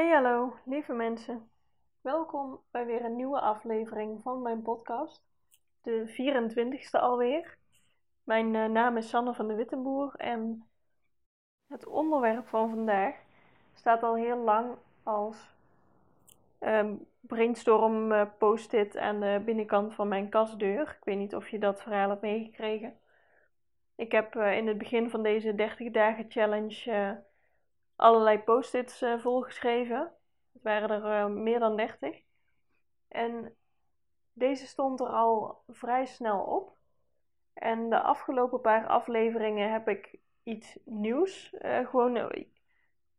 Hey hallo, lieve mensen. Welkom bij weer een nieuwe aflevering van mijn podcast. De 24ste alweer. Mijn eh, naam is Sanne van de Wittenboer en het onderwerp van vandaag staat al heel lang als ehm, brainstorm uh, post-it aan de binnenkant van mijn kastdeur. Ik weet niet of je dat verhaal hebt meegekregen. Ik heb eh, in het begin van deze 30 dagen challenge allerlei post-its uh, volgeschreven. Het waren er uh, meer dan 30. En deze stond er al vrij snel op. En de afgelopen paar afleveringen heb ik iets nieuws. Uh, gewoon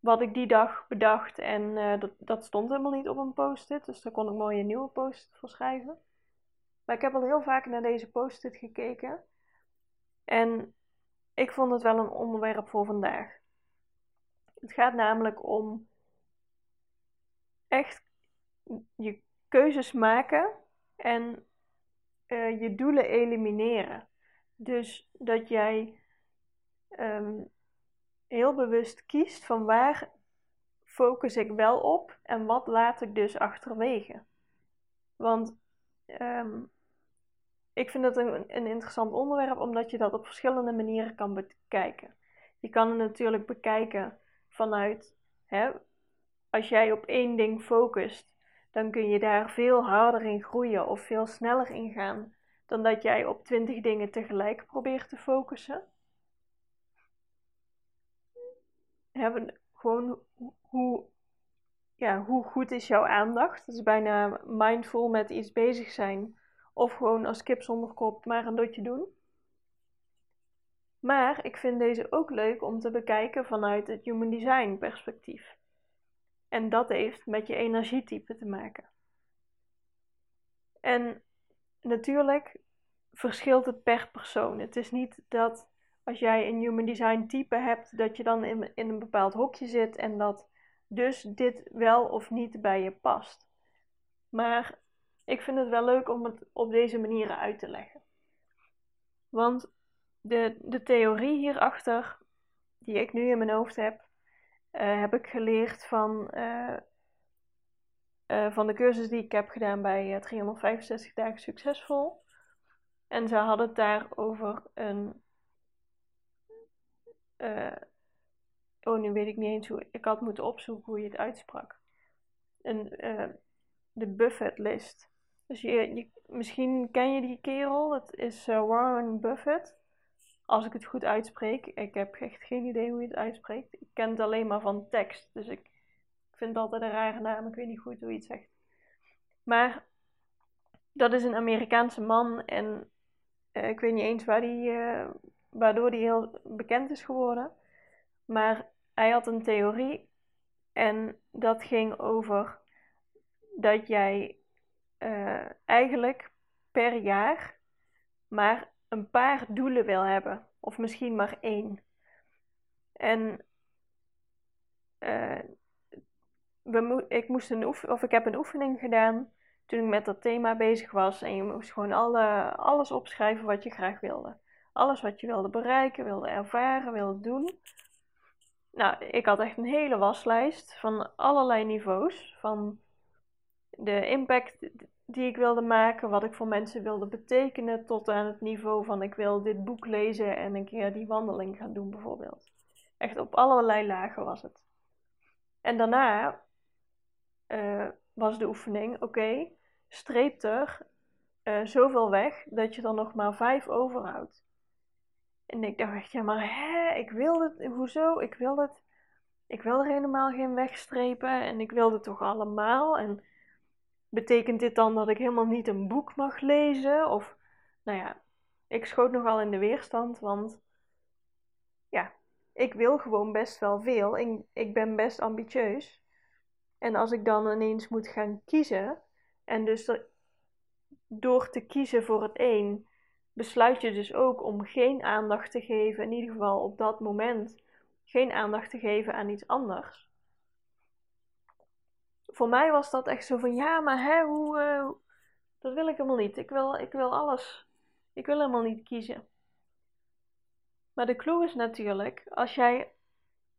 wat ik die dag bedacht. En dat, dat, stond helemaal niet op een post-it. Dus daar kon ik mooi een nieuwe post voor schrijven. Maar ik heb al heel vaak naar deze post-it gekeken. En ik vond het wel een onderwerp voor vandaag. Het gaat namelijk om echt je keuzes maken en uh, je doelen elimineren. Dus dat jij um, heel bewust kiest van waar focus ik wel op en wat laat ik dus achterwege. Want um, ik vind het een, een interessant onderwerp omdat je dat op verschillende manieren kan bekijken. Je kan het natuurlijk bekijken vanuit, hè, als jij op één ding focust, dan kun je daar veel harder in groeien of veel sneller in gaan dan dat jij op twintig dingen tegelijk probeert te focussen. Gewoon hoe, ja, hoe goed is jouw aandacht? Dat is bijna mindful met iets bezig zijn. Of gewoon als kip zonder kop maar een dotje doen. Maar ik vind deze ook leuk om te bekijken vanuit het human design perspectief. En dat heeft met je energietype te maken. En natuurlijk verschilt het per persoon. Het is niet dat als jij een human design type hebt, dat je dan in, een bepaald hokje zit en dat dus dit wel of niet bij je past. Maar ik vind het wel leuk om het op deze manier uit te leggen. Want de, de theorie hierachter, die ik nu in mijn hoofd heb, uh, heb ik geleerd van, uh, uh, van de cursus die ik heb gedaan bij 365 dagen succesvol. En ze hadden het daar over een. oh, nu weet ik niet eens hoe. Ik had moeten opzoeken hoe je het uitsprak. Een, de buffetlist. Dus je, je, misschien ken je die kerel, dat is Warren Buffett als ik het goed uitspreek. Ik heb echt geen idee hoe je het uitspreekt. Ik ken het alleen maar van tekst. Dus ik, vind het altijd een rare naam. Ik weet niet goed hoe je het zegt. Maar dat is een Amerikaanse man. En uh, ik weet niet eens waar die, uh, waardoor hij heel bekend is geworden. Maar hij had een theorie. En dat ging over dat jij uh, eigenlijk per jaar maar een paar doelen wil hebben. Of misschien maar één. En uh, we ik, moest een oef of ik heb een oefening gedaan toen ik met dat thema bezig was. En je moest gewoon alle, alles opschrijven wat je graag wilde. Alles wat je wilde bereiken, wilde ervaren, wilde doen. Nou, ik had echt een hele waslijst van allerlei niveaus. Van de impact die ik wilde maken, wat ik voor mensen wilde betekenen, tot aan het niveau van ik wil dit boek lezen en een keer die wandeling gaan doen bijvoorbeeld. Echt op allerlei lagen was het. En daarna uh, was de oefening, oké, streep er uh, zoveel weg dat je er nog maar vijf overhoudt. En ik dacht echt, ja maar hè, ik wil het, hoezo? Ik wil het, ik wil er helemaal geen wegstrepen en ik wil het toch allemaal en betekent dit dan dat ik helemaal niet een boek mag lezen? Of, nou ja, ik schoot nogal in de weerstand, want ja, ik wil gewoon best wel veel. Ik, ik ben best ambitieus. En als ik dan ineens moet gaan kiezen, en dus door te kiezen voor het een, besluit je dus ook om geen aandacht te geven, in ieder geval op dat moment, geen aandacht te geven aan iets anders voor mij was dat echt zo van, ja, maar hè, hoe, uh, dat wil ik helemaal niet. Ik wil, ik wil alles. Ik wil helemaal niet kiezen. Maar de clue is natuurlijk, als jij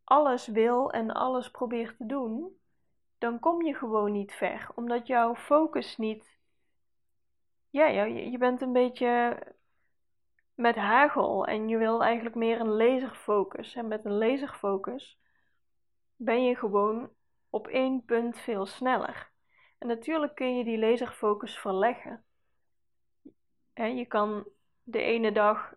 alles wil en alles probeert te doen, dan kom je gewoon niet ver. Omdat jouw focus niet. Ja, je bent een beetje met hagel en je wil eigenlijk meer een laserfocus. En met een laserfocus ben je gewoon op één punt veel sneller. En natuurlijk kun je die laserfocus verleggen. je kan de ene dag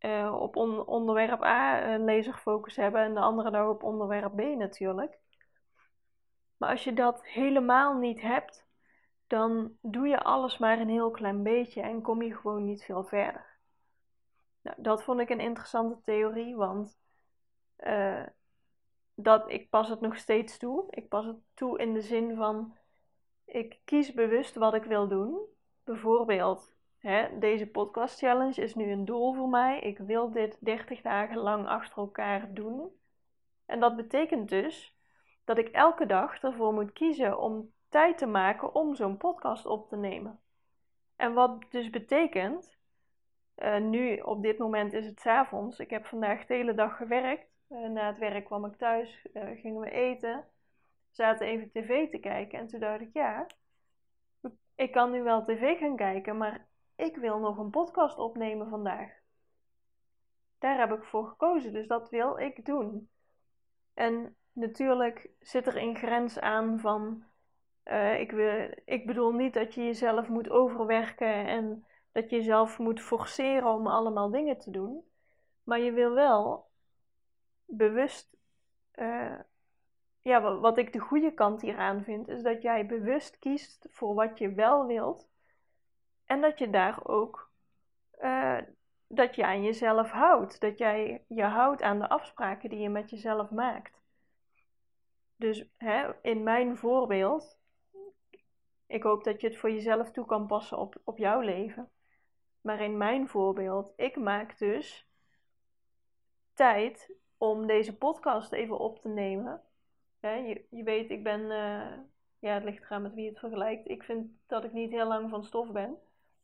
uh, op onderwerp A een laserfocus hebben en de andere dag op onderwerp B natuurlijk. Maar als je dat helemaal niet hebt, dan doe je alles maar een heel klein beetje en kom je gewoon niet veel verder. Nou, dat vond ik een interessante theorie, want uh, dat, ik pas het nog steeds toe. Ik pas het toe in de zin van, ik kies bewust wat ik wil doen. Bijvoorbeeld, hè, deze podcast challenge is nu een doel voor mij. Ik wil dit 30 dagen lang achter elkaar doen. En dat betekent dus dat ik elke dag ervoor moet kiezen om tijd te maken om zo'n podcast op te nemen. En wat dus betekent, uh, nu op dit moment is het s avonds. Ik heb vandaag de hele dag gewerkt. Uh, na het werk kwam ik thuis, uh, gingen we eten, zaten even tv te kijken. En toen dacht ik, ja, ik kan nu wel tv gaan kijken, maar ik wil nog een podcast opnemen vandaag. Daar heb ik voor gekozen, dus dat wil ik doen. En natuurlijk zit er een grens aan van. Uh, ik, wil, ik bedoel niet dat je jezelf moet overwerken en dat je jezelf moet forceren om allemaal dingen te doen. Maar je wil wel bewust. Uh, ja, wat ik de goede kant hieraan vind, is dat jij bewust kiest voor wat je wel wilt. En dat je daar ook. Uh, dat je aan jezelf houdt. Dat jij je houdt aan de afspraken die je met jezelf maakt. Dus hè, in mijn voorbeeld, ik hoop dat je het voor jezelf toe kan passen op, op jouw leven. Maar in mijn voorbeeld, ik maak dus tijd om deze podcast even op te nemen. je, je weet, ik ben, uh, ja, het ligt eraan met wie het vergelijkt. Ik vind dat ik niet heel lang van stof ben.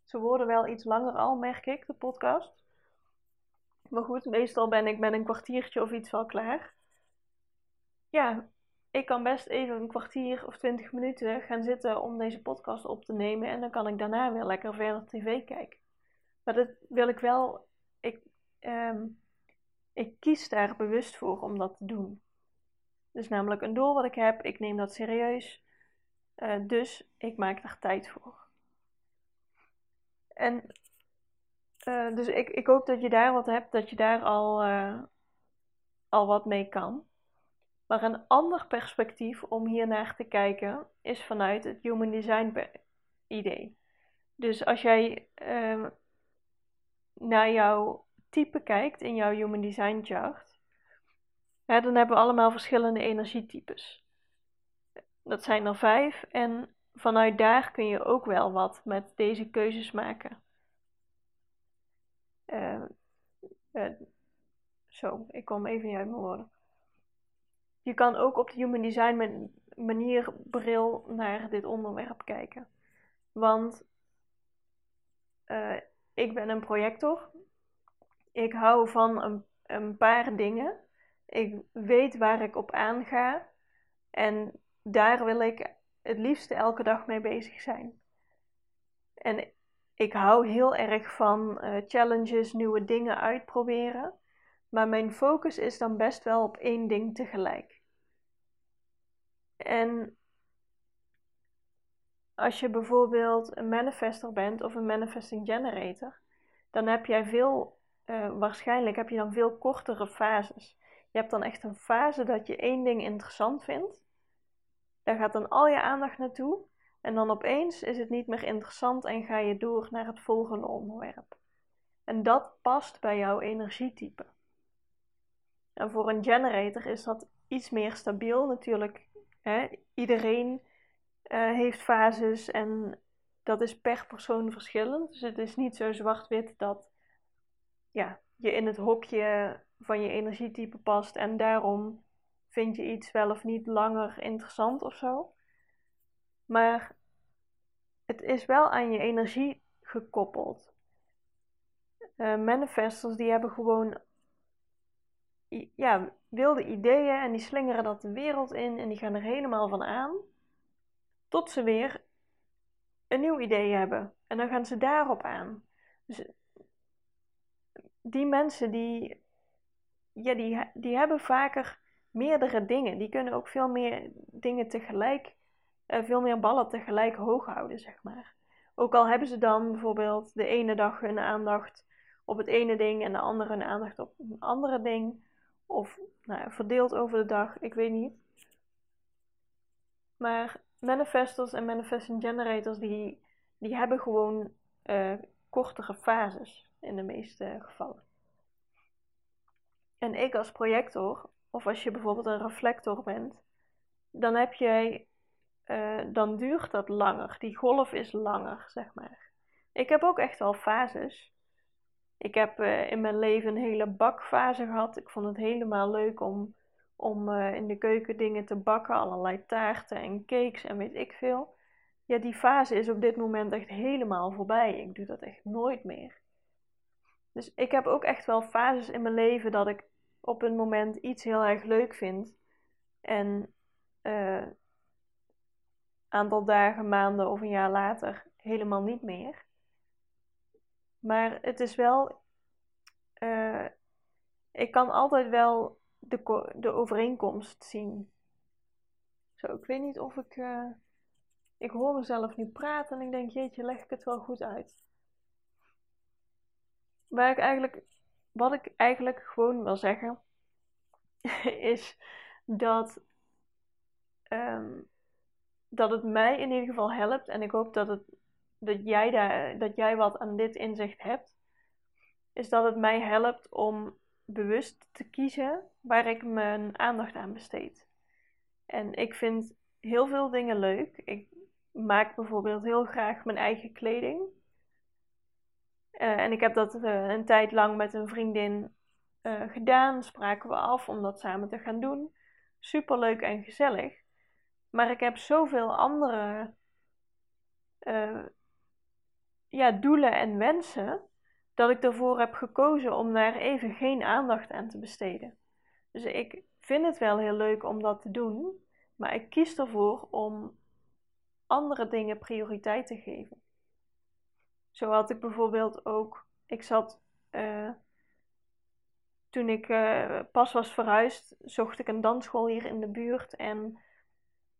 Ze worden wel iets langer al, merk ik, de podcast. Maar goed, meestal ben ik met een kwartiertje of iets al klaar. Ja, ik kan best even een kwartier of twintig minuten gaan zitten om deze podcast op te nemen. En dan kan ik daarna weer lekker verder tv kijken. Maar dat wil ik wel. Ik, ehm, ik kies daar bewust voor om dat te doen. Dus namelijk een doel wat ik heb, ik neem dat serieus. Uh, dus ik maak daar tijd voor. En uh, dus ik, ik hoop dat je daar wat hebt, dat je daar al, uh, al wat mee kan. Maar een ander perspectief om hier naar te kijken is vanuit het Human Design idee. Dus als jij naar jouw type kijkt in jouw Human Design chart, dan hebben we allemaal verschillende energietypes. Dat zijn er vijf en vanuit daar kun je ook wel wat met deze keuzes maken. Uh, uh, zo, ik kom even niet uit mijn woorden. Je kan ook op de Human Design manier bril naar dit onderwerp kijken. Want uh, ik ben een projector. Ik hou van een, een paar dingen. Ik weet waar ik op aanga. En daar wil ik het liefste elke dag mee bezig zijn. En ik hou heel erg van uh, challenges, nieuwe dingen uitproberen. Maar mijn focus is dan best wel op één ding tegelijk. En als je bijvoorbeeld een manifester bent of een manifesting generator, dan heb jij veel, uh, waarschijnlijk heb je dan veel kortere fases. Je hebt dan echt een fase dat je één ding interessant vindt. Daar gaat dan al je aandacht naartoe. En dan opeens is het niet meer interessant en ga je door naar het volgende onderwerp. En dat past bij jouw energietype. En voor een generator is dat iets meer stabiel. Natuurlijk, hè, iedereen uh, heeft fases en dat is per persoon verschillend. Dus het is niet zo zwart-wit dat ja, je in het hokje van je energietype past en daarom vind je iets wel of niet langer interessant of zo. Maar het is wel aan je energie gekoppeld. Uh, manifestors die hebben gewoon ja, wilde ideeën en die slingeren dat de wereld in en die gaan er helemaal van aan. Tot ze weer een nieuw idee hebben. En dan gaan ze daarop aan. Dus die mensen die, ja, die, die hebben vaker meerdere dingen. Die kunnen ook veel meer dingen tegelijk, uh, veel meer ballen tegelijk hoog houden, zeg maar. Ook al hebben ze dan bijvoorbeeld de ene dag hun aandacht op het ene ding en de andere hun aandacht op een andere ding. Of nou, verdeeld over de dag, ik weet niet. Maar manifestors en manifesting generators, die, die hebben gewoon uh, kortere fases in de meeste gevallen. En ik als projector, of als je bijvoorbeeld een reflector bent, dan heb uh, dan duurt dat langer. Die golf is langer, zeg maar. Ik heb ook echt wel fases. Ik heb uh, in mijn leven een hele bakfase gehad. Ik vond het helemaal leuk om, om uh, in de keuken dingen te bakken, allerlei taarten en cakes en weet ik veel. Ja, die fase is op dit moment echt helemaal voorbij. Ik doe dat echt nooit meer. Dus ik heb ook echt wel fases in mijn leven dat ik op een moment iets heel erg leuk vind. En uh, aantal dagen, maanden of een jaar later helemaal niet meer. Maar het is wel. Uh, ik kan altijd wel de, de overeenkomst zien. Zo, ik weet niet of ik. Uh, ik hoor mezelf nu praten en ik denk, jeetje, leg ik het wel goed uit. Waar ik eigenlijk, wat ik eigenlijk gewoon wil zeggen, is dat, um, dat het mij in ieder geval helpt. En ik hoop dat, het, dat, jij daar, dat jij wat aan dit inzicht hebt. Is dat het mij helpt om bewust te kiezen waar ik mijn aandacht aan besteed. En ik vind heel veel dingen leuk. Ik maak bijvoorbeeld heel graag mijn eigen kleding. Uh, en ik heb dat uh, een tijd lang met een vriendin uh, gedaan. Spraken we af om dat samen te gaan doen. Super leuk en gezellig. Maar ik heb zoveel andere ja, doelen en wensen. Dat ik ervoor heb gekozen om daar even geen aandacht aan te besteden. Dus ik vind het wel heel leuk om dat te doen. Maar ik kies ervoor om andere dingen prioriteit te geven. Zo had ik bijvoorbeeld ook, ik zat, uh, toen ik uh, pas was verhuisd, zocht ik een dansschool hier in de buurt en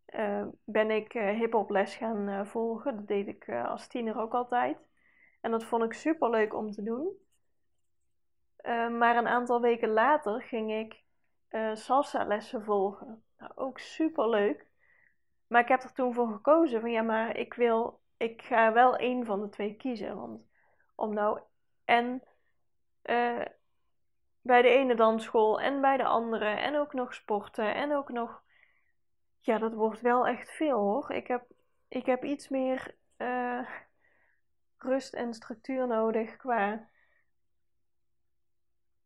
uh, ben ik hip-hop les gaan volgen. Dat deed ik als tiener ook altijd. En dat vond ik super leuk om te doen. maar een aantal weken later ging ik salsa lessen volgen. Nou, ook super leuk. Maar ik heb er toen voor gekozen van ja, maar ik wil, ik ga wel één van de twee kiezen. Want om nou en uh, bij de ene dansschool en bij de andere en ook nog sporten en ook nog, ja, dat wordt wel echt veel hoor. Ik heb, ik heb iets meer uh, rust en structuur nodig qua,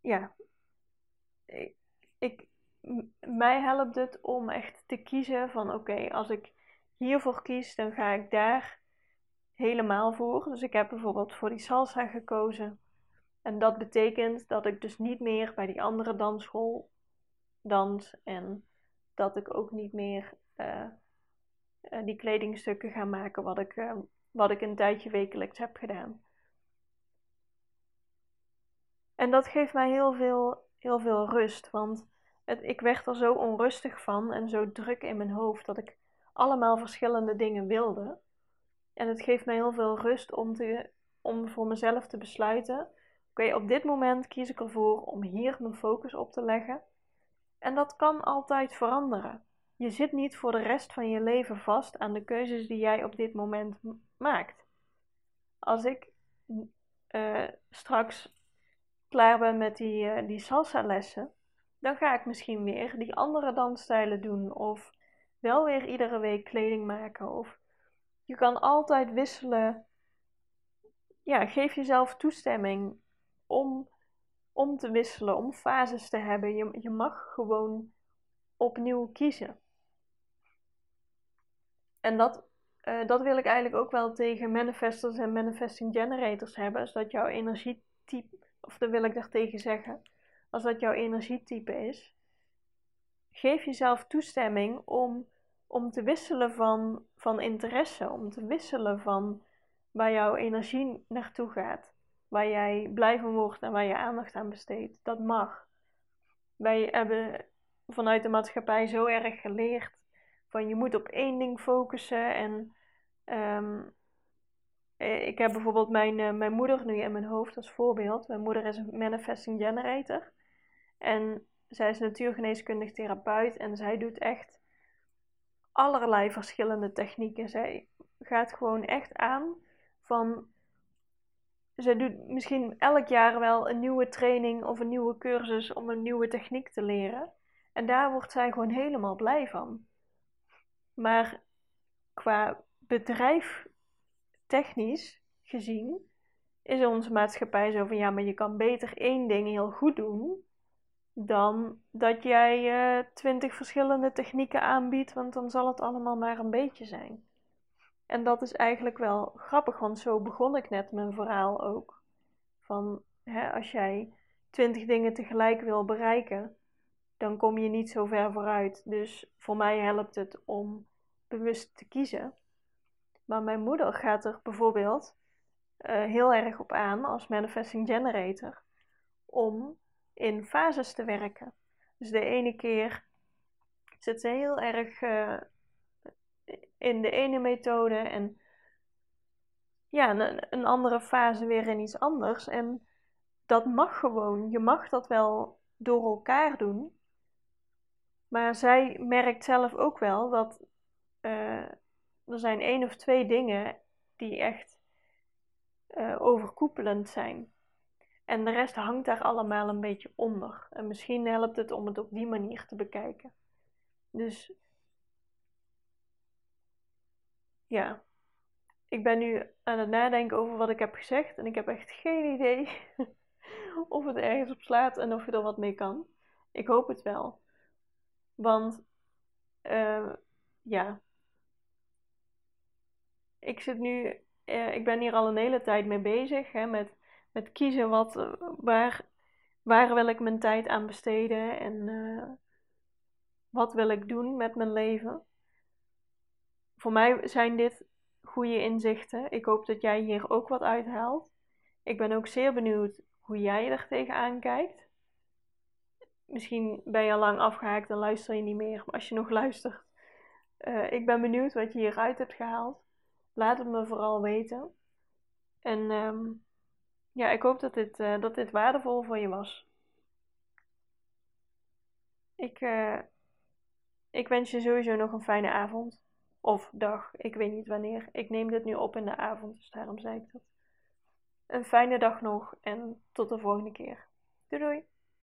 ja, ik mij helpt het om echt te kiezen van oké, als ik hiervoor kies, dan ga ik daar helemaal voor. Dus ik heb bijvoorbeeld voor die salsa gekozen. En dat betekent dat ik dus niet meer bij die andere dansschool dans en dat ik ook niet meer uh, die kledingstukken ga maken wat ik, uh, wat ik een tijdje wekelijks heb gedaan. En dat geeft mij heel veel, heel veel rust, want ik werd er zo onrustig van en zo druk in mijn hoofd dat ik allemaal verschillende dingen wilde. En het geeft mij heel veel rust om, te, om voor mezelf te besluiten: oké, op dit moment kies ik ervoor om hier mijn focus op te leggen. En dat kan altijd veranderen. Je zit niet voor de rest van je leven vast aan de keuzes die jij op dit moment maakt. Als ik uh, straks klaar ben met die, uh, die salsa lessen, dan ga ik misschien weer die andere dansstijlen doen. Of wel weer iedere week kleding maken. Of je kan altijd wisselen. Ja, geef jezelf toestemming om, om te wisselen, om fases te hebben. Je, je mag gewoon opnieuw kiezen. En dat, uh, dat wil ik eigenlijk ook wel tegen manifestors en manifesting generators hebben. Is dat jouw energietype, of dat wil ik daartegen zeggen als dat jouw energietype is, geef jezelf toestemming om, om te wisselen van, van interesse, om te wisselen van waar jouw energie naartoe gaat, waar jij blij van wordt en waar je aandacht aan besteedt. Dat mag. Wij hebben vanuit de maatschappij zo erg geleerd van je moet op één ding focussen en ehm, eh, ik heb bijvoorbeeld mijn, uh, mijn moeder nu in mijn hoofd als voorbeeld. Mijn moeder is een manifesting generator. En zij is natuurgeneeskundig therapeut en zij doet echt allerlei verschillende technieken. Zij gaat gewoon echt aan van. Zij doet misschien elk jaar wel een nieuwe training of een nieuwe cursus om een nieuwe techniek te leren. En daar wordt zij gewoon helemaal blij van. Maar qua bedrijf technisch gezien is onze maatschappij zo van ja, maar je kan beter één ding heel goed doen dan dat jij uh, twintig verschillende technieken aanbiedt, want dan zal het allemaal maar een beetje zijn. En dat is eigenlijk wel grappig, want zo begon ik net mijn verhaal ook. Van hè, als jij twintig dingen tegelijk wil bereiken, dan kom je niet zo ver vooruit. Dus voor mij helpt het om bewust te kiezen. Maar mijn moeder gaat er bijvoorbeeld uh, heel erg op aan als manifesting generator om in fases te werken. Dus de ene keer zit ze heel erg uh, in de ene methode en ja, een, andere fase weer in iets anders. En dat mag gewoon. Je mag dat wel door elkaar doen. Maar zij merkt zelf ook wel dat uh, er zijn één of twee dingen die echt uh, overkoepelend zijn. En de rest hangt daar allemaal een beetje onder. En misschien helpt het om het op die manier te bekijken. Dus ja, ik ben nu aan het nadenken over wat ik heb gezegd. En ik heb echt geen idee of het ergens op slaat en of je er wat mee kan. Ik hoop het wel. Want uh, ja, ik zit nu, uh, ik ben hier al een hele tijd mee bezig hè, met, met kiezen wat, uh, waar, waar wil ik mijn tijd aan besteden en uh, wat wil ik doen met mijn leven. Voor mij zijn dit goede inzichten. Ik hoop dat jij hier ook wat uithaalt. Ik ben ook zeer benieuwd hoe jij er tegenaan kijkt. Misschien ben je al lang afgehaakt en luister je niet meer, maar als je nog luistert, ik ben benieuwd wat je hieruit hebt gehaald. Laat het me vooral weten. En um, ja, ik hoop dat dit, uh, dat dit waardevol voor je was. Ik, uh, ik wens je sowieso nog een fijne avond. Of dag, ik weet niet wanneer. Ik neem dit nu op in de avond, dus daarom zei ik dat. Een fijne dag nog en tot de volgende keer. Doei doei!